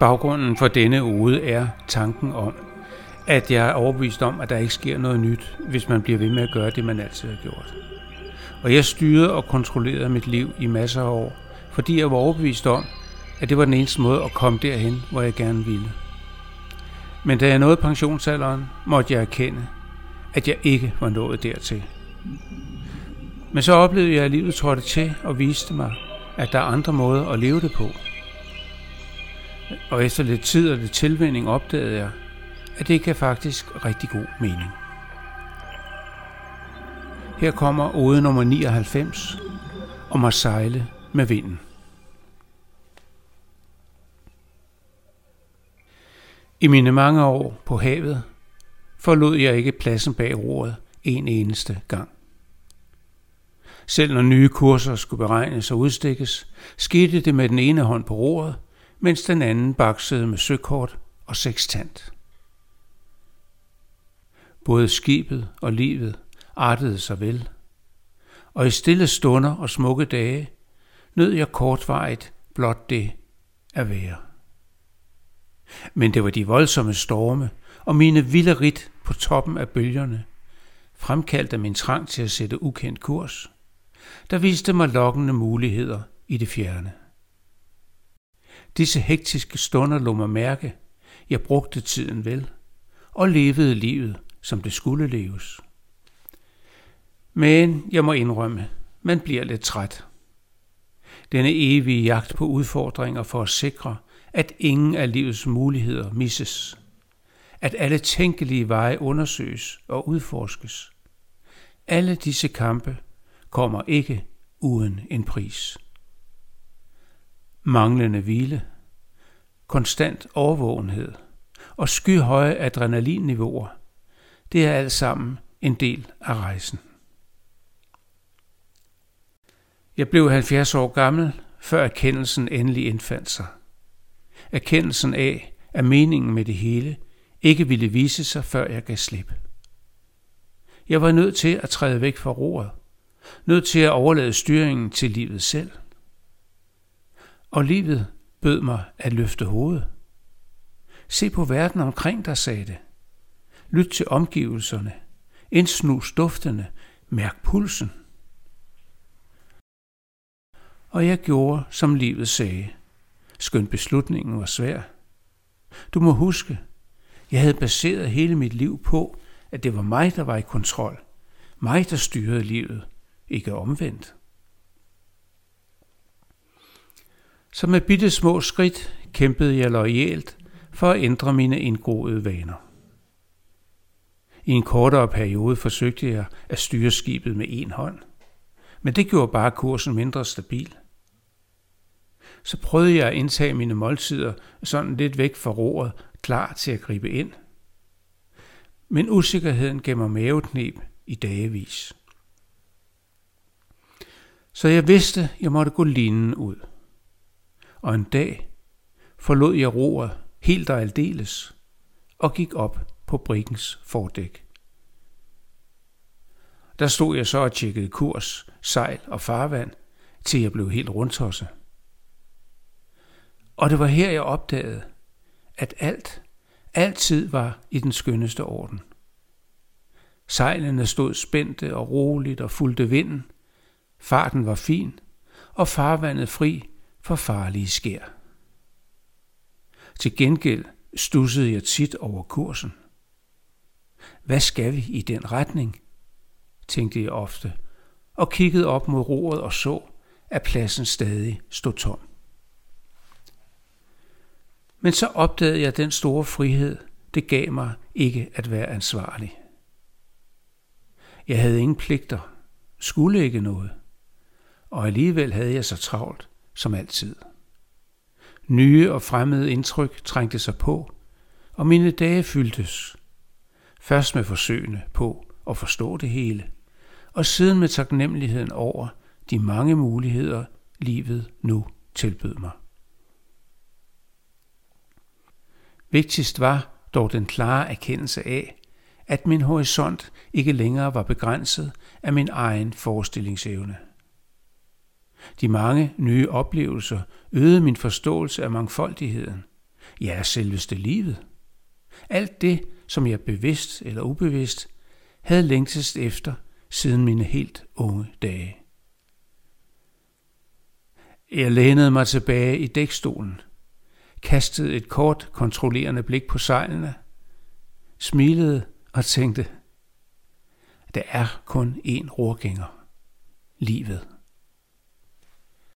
Baggrunden for denne ode er tanken om, at jeg er overbevist om, at der ikke sker noget nyt, hvis man bliver ved med at gøre det, man altid har gjort. Og jeg styrede og kontrollerede mit liv i masser af år, fordi jeg var overbevist om, at det var den eneste måde at komme derhen, hvor jeg gerne ville. Men da jeg nåede pensionsalderen, måtte jeg erkende, at jeg ikke var nået dertil. Men så oplevede jeg, at livet trådte til og viste mig, at der er andre måder at leve det på. Og efter lidt tid og lidt tilvænding opdagede jeg, at det kan faktisk rigtig god mening. Her kommer ode nummer 99 om at sejle med vinden. I mine mange år på havet forlod jeg ikke pladsen bag roret en eneste gang. Selv når nye kurser skulle beregnes og udstikkes, skete det med den ene hånd på roret, mens den anden baksede med søkort og sekstant. Både skibet og livet artede sig vel, og i stille stunder og smukke dage nød jeg kortvarigt blot det at være. Men det var de voldsomme storme og mine vilde ridt, på toppen af bølgerne, fremkaldte min trang til at sætte ukendt kurs, der viste mig lokkende muligheder i det fjerne. Disse hektiske stunder lå mig mærke, jeg brugte tiden vel, og levede livet, som det skulle leves. Men jeg må indrømme, man bliver lidt træt. Denne evige jagt på udfordringer for at sikre, at ingen af livets muligheder misses. At alle tænkelige veje undersøges og udforskes. Alle disse kampe kommer ikke uden en pris. Manglende hvile, konstant overvågenhed og skyhøje adrenalinniveauer, det er alt sammen en del af rejsen. Jeg blev 70 år gammel, før erkendelsen endelig indfandt sig. Erkendelsen af, at meningen med det hele ikke ville vise sig, før jeg gav slip. Jeg var nødt til at træde væk fra roret, nødt til at overlade styringen til livet selv. Og livet bød mig at løfte hovedet. Se på verden omkring dig, sagde det. Lyt til omgivelserne. Indsnus duftene. Mærk pulsen. Og jeg gjorde, som livet sagde. Skønt beslutningen var svær. Du må huske, jeg havde baseret hele mit liv på, at det var mig, der var i kontrol. Mig, der styrede livet, ikke omvendt. Så med bitte små skridt kæmpede jeg lojalt for at ændre mine indgroede vaner. I en kortere periode forsøgte jeg at styre skibet med en hånd, men det gjorde bare kursen mindre stabil. Så prøvede jeg at indtage mine måltider sådan lidt væk fra roret, klar til at gribe ind. Men usikkerheden gav mig maveknep i dagevis. Så jeg vidste, jeg måtte gå linen ud. Og en dag forlod jeg roret helt og aldeles og gik op på brikkens fordæk. Der stod jeg så og tjekkede kurs, sejl og farvand, til jeg blev helt rundtosset. Og det var her, jeg opdagede, at alt, altid var i den skønneste orden. Sejlene stod spændte og roligt og fulgte vinden. Farten var fin, og farvandet fri for farlige skær. Til gengæld stussede jeg tit over kursen. Hvad skal vi i den retning? tænkte jeg ofte, og kiggede op mod roret og så, at pladsen stadig stod tom. Men så opdagede jeg den store frihed, det gav mig ikke at være ansvarlig. Jeg havde ingen pligter, skulle ikke noget, og alligevel havde jeg så travlt som altid. Nye og fremmede indtryk trængte sig på, og mine dage fyldtes. Først med forsøgene på at forstå det hele, og siden med taknemmeligheden over de mange muligheder, livet nu tilbød mig. Vigtigst var dog den klare erkendelse af, at min horisont ikke længere var begrænset af min egen forestillingsevne. De mange nye oplevelser øgede min forståelse af mangfoldigheden, ja, selveste livet. Alt det, som jeg bevidst eller ubevidst havde længtest efter siden mine helt unge dage. Jeg lænede mig tilbage i dækstolen, kastede et kort kontrollerende blik på sejlene, smilede og tænkte, der er kun én rorgænger, livet.